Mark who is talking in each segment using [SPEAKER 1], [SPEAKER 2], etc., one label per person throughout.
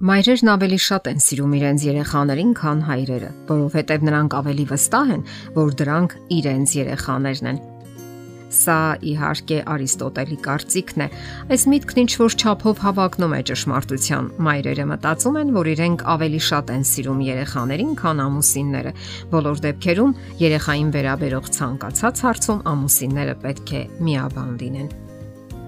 [SPEAKER 1] Մայրերն ավելի շատ են սիրում իրենց երեխաներին, քան հայրերը, որովհետև նրանք ավելի վստահ են, որ դրանք իրենց երեխաներն են։ Սա իհարկե Արիստոտելի կարծիքն է։ Այս միտքն ինչ որ չափով հավակնում է ճշմարտության։ Մայրերը մտածում են, որ իրենք ավելի շատ են սիրում երեխաներին, քան ամուսինները։ Բոլոր դեպքերում երեխային վերաբերող ցանկացած հարցում ամուսինները պետք է միաբան լինեն։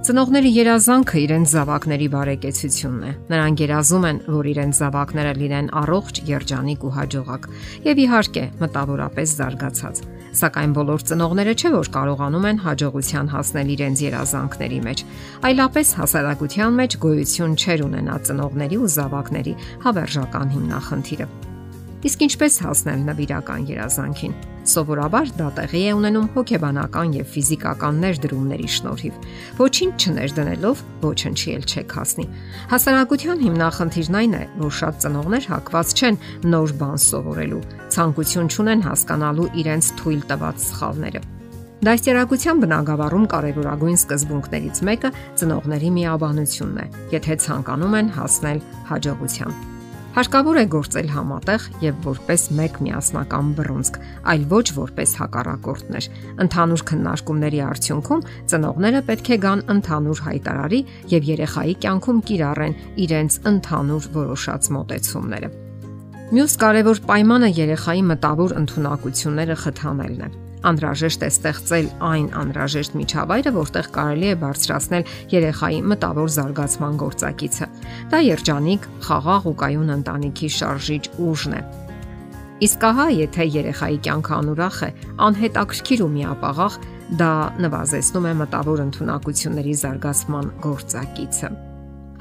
[SPEAKER 1] Ծնողների երազանքը իրենց զավակների բարեկեցությունն է։ Նրանք երազում են, որ իրենց զավակները լինեն առողջ, երջանիկ ու հաջողակ եւ իհարկե մտավորապես զարգացած։ Սակայն բոլոր ծնողները չէ որ կարողանում են հաջողության հասնել իրենց երազանքների մեջ, այլապես հասարակության մեջ գոյություն չեր ունենա ծնողների ու զավակների հավերժական հիմնախնդիրը։ Իսկ ինչպես հասնել նվիրական երազանքին։ Սովորաբար դա տեղի է ունենում հոգեբանական եւ ֆիզիկական ներդրումների շնորհիվ։ Ոչինչ չներդնելով ոչնչի չեք հասնի։ Հասարակության հիմնախնդիրն այն է, որ շատ ծնողներ հակված չեն նոր բան սովորելու, ցանկություն չունեն հասկանալու իրենց թույլ տված սխալները։ Դաստիարակության բնագավառում կարևորագույն սկզբունքներից մեկը ծնողների միաբանությունն է, եթե ցանկանում են հասնել հաջողության։ Հարկավոր է գործել համատեղ եւ որպես մեկ միասնական բռունցք, այլ ոչ որպես հակառակորդներ։ Ընդհանուր քննարկումների արդյունքում ծնողները պետք է գան ընդհանուր հայտարարի եւ երեխայի կյանքում կիրառեն իրենց ընդհանուր որոշած մոտեցումները։ Մյուս կարևոր պայմանը երեխայի մտավոր ընտունակությունները խթանելն է անհրաժեշտ է ստեղծել այն անհրաժեշտ միջավայրը, որտեղ կարելի է բարձրացնել երեխայի մտավոր զարգացման գործակիցը։ Դա երջանիկ, խաղաղ ու կայուն ընտանիքի շարժիչ ուժն է։ Իսկ ահա, եթե երեխայի կյանքը անուրախ է, անհետաքրքիր ու միապաղաղ, դա նվազեցնում է մտավոր ընտունակությունների զարգացման գործակիցը։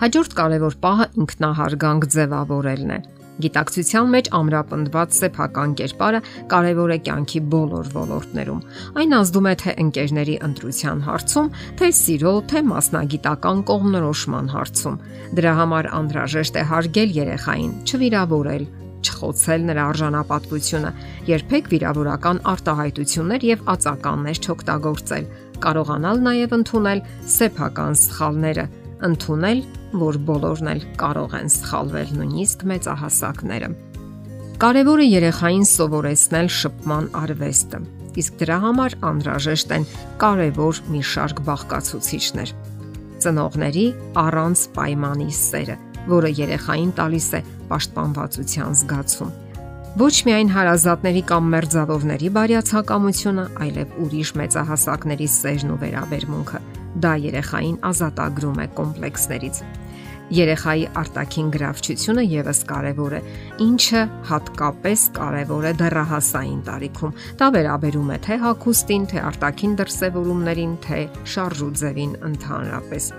[SPEAKER 1] Հաջորդ կարևոր պահը ինքնահարգանք ձևավորելն է։ Գիտակցության մեջ ամրապնդված սեփական կերպարը կարևոր է կյանքի բոլոր ոլորտներում։ Այն ազդում է թե ընկերների ընտրության հարցում, թե սիրո, թե մասնագիտական կողմնորոշման հարցում։ Դրա համար անհրաժեշտ է հարգել երեխային, չվիրավորել, չխոցել նրա արժանապատվությունը, երբեք վիրավորական արտահայտություններ եւ ածականներ չօգտագործել, կարողանալ նաեւ ընդունել սեփական սխալները, ընդունել որ բոլորն էլ կարող են սխալվել նույնիսկ մեծահասակները։ Կարևոր է երեխային սովորեցնել շփման արվեստը, իսկ դրա համար անհրաժեշտ են կարևոր մի շարք բաղկացուցիչներ։ Ծնողների առանց պայմանի սերը, որը երեխային տալիս է պաշտպանվածության զգացում ոչ միայն հարազատների կամ մերձավորների բարյացակամությունը, այլև ուրիշ մեծահասակների սերն ու վերաբերմունքը։ Դա երեխային ազատագրում է կոմպլեքսներից։ Երեխայի արտաքին գրավչությունը եւս կարեւոր է, ինչը հատկապես կարեւոր է դեռահասային տարիքում։ Դա վերաբերում է թե հակոստին, թե արտաքին դրսևորումներին, թե շարժուձևին ընդհանրապես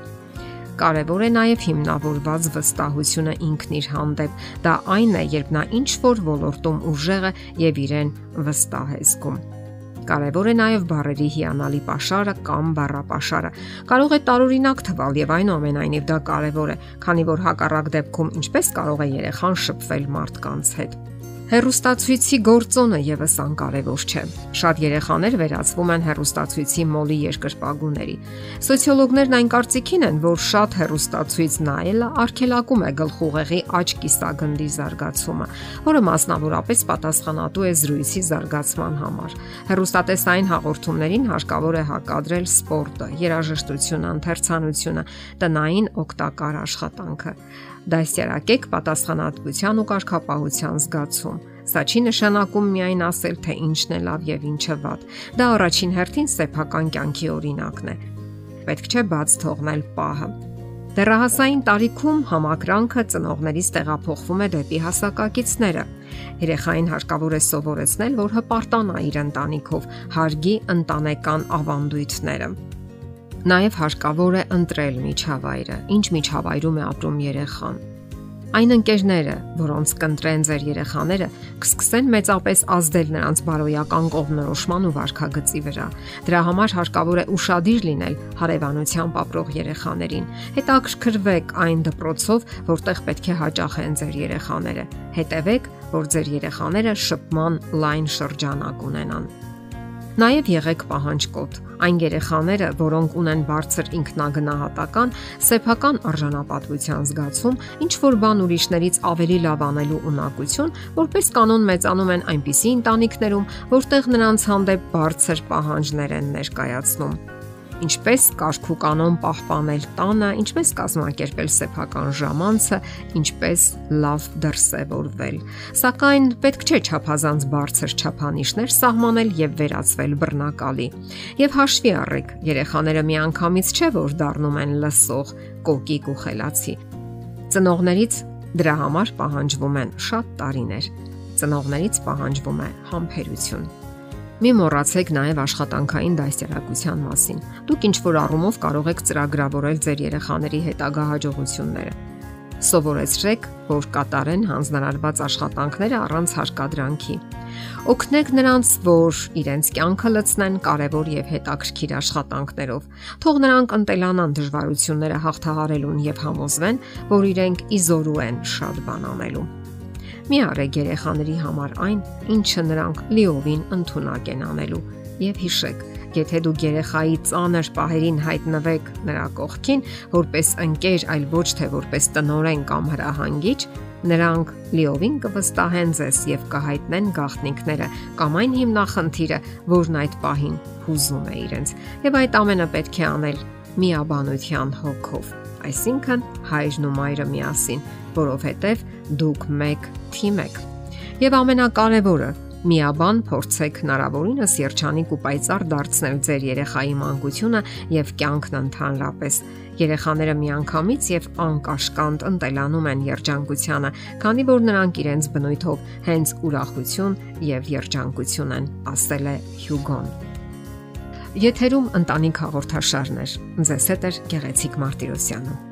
[SPEAKER 1] կարևոր է նաև հիմնավորված վստահությունը ինքն իր հանդեպ։ Դա այն է, երբ նա ինչ որ ոլորտում ուժեղ է եւ իրեն վստահ է զգում։ Կարևոր է նաև բարերի հիանալի pašարը կամ բառապաշարը։ Կարող է տարօրինակ թվալ եւ այնուամենայնիվ դա կարևոր է, քանի որ հակառակ դեպքում ինչպես կարող է երեխան շփվել մարդկանց հետ։ Հերոստացույցի գործոնը եւս անկարևոր չէ։ Շատ երեխաներ վերածվում են հերոստացույցի մոլի երկրպագուների։ Սոցիոլոգներն այն կարծիքին են, որ շատ հերոստացույց նայելը արգելակում է գլխուղեղի աճ կիսագնդի զարգացումը, որը մասնավորապես պատասխանատու է զրույցի զարգացման համար։ Հերոստատեսային հաղորդումներին հարկավոր է հակադրել սպորտը, երաժշտությունը, ընթերցանությունը, տնային օգտակար աշխատանքը դասյարակեք պատասխանատվության ու կարգապահության զգացում։ Սա չի նշանակում միայն ասել, թե ինչն է լավ եւ ինչը վատ։ Դա առաջին հերթին սեփական կյանքի օրինակն է։ Պետք չէ բաց թողնել պահը։ Դեռահասային տարիքում համակրանքը ծնողներից տեղափոխվում է դեպի հասակակիցները։ Երեխային հարկավոր է սովորեցնել, որ հպարտանա իր ընտանիքով, հարգի ընտանեկան ավանդույթները։ Նաև հարկավոր է ընտրել միջավայրը, ինչ միջավայրում է ապրում երեխան։ Այն ընկերները, որոնց կընտրեն ձեր երեխաները, կսկսեն մեծապես ազդել նրանց բարոյական կողմնորոշման ու վարքագծի վրա։ Դրա համար հարկավոր է ուրախadir լինել հարևանությամբ ապրող երեխաներին։ Հետաքրքրվեք այն դպրոցով, որտեղ պետք է հաճախեն ձեր երեխաները։ Հետևեք, որ ձեր երեխաները շփման լայն շրջանակ ունենան։ Նաև եղեք պահանջկոտ։ Այն երեխաները, որոնք ունեն բարձր ինքնագնահատական, սեփական արժանապատվության զգացում, ինչ որ բան ուրիշներից ավելի լավ անելու ունակություն, որպես կանոն մեծանում են այնպիսի ընտանիքներում, որտեղ նրանց հանդեպ բարձր պահանջներ են ներկայացնում ինչպես կարգու կանոն պահպանել տանը, ինչպես կազմակերպել սեփական ժամանցը, ինչպես լավ դրսևորվել։ Սակայն պետք չէ չափազանց բարձր չափանիշներ սահմանել եւ վերածվել բռնակալի։ Եվ հաշվի առեք, երեխաները միանգամից չէ որ դառնում են լսող, կոկիկ ու խելացի։ Ծնողներից դրա համար պահանջվում են շատ տարիներ։ Ծնողներից պահանջվում է համբերություն Մի մոռացեք նաև աշխատանքային դաստիարակության մասին։ Դուք ինչ որ առումով կարող եք ծրագրավորել ձեր երեխաների հետագա հաջողությունները։ Սովորեցրեք, որ կատարեն հանձնարարված աշխատանքները առանց հարկադրանքի։ Օգնեք նրանց, որ իրենց կյանքը լցնեն կարևոր եւ հետաքրքիր աշխատանքներով։ Թող նրանք ընտելանան դժվարությունները հաղթահարելուն եւ համոզվեն, որ իրենք իզորու են շատ բան անելու։ Մի արեք երեխաների համար այն, ինչը նրանք լիովին ընդունակ են անելու եւ հիշեք, եթե դուք երեխայի ծանր պահերին հայտնվեք նրա կողքին, որպես ընկեր, այլ ոչ թե որպես տնորեն կամ հրահանգիչ, նրանք լիովին կվստահեն ձեզ եւ կհայտնեն գաղտնիքները կամ այն հիմնախնդիրը, որն այդ պահին հուզում է իրենց։ Եվ այդ ամենը պետք է անել միաբանության հոգով այսինքն հայրն ու մայրը միասին, որովհետև դուք մեկ թիմ եք։ Եվ ամենակարևորը, միաբան փորձեք հնարավորինս երջանիկ ու պայծառ դարձնել ձեր երեխայի մանկությունը եւ կյանքն ընդհանրապես։ Երեխաները միանգամից եւ անկաշկանդ ընտելանում են երջանկությանը, քանի որ նրանք իրենց բնույթով հենց ուրախություն եւ երջանկություն են, ասել է Հյուգոն։ Եթերում ընտանիք հաղորդաշարներ։ Ձեզ հետ է Գեղեցիկ Մարտիրոսյանը։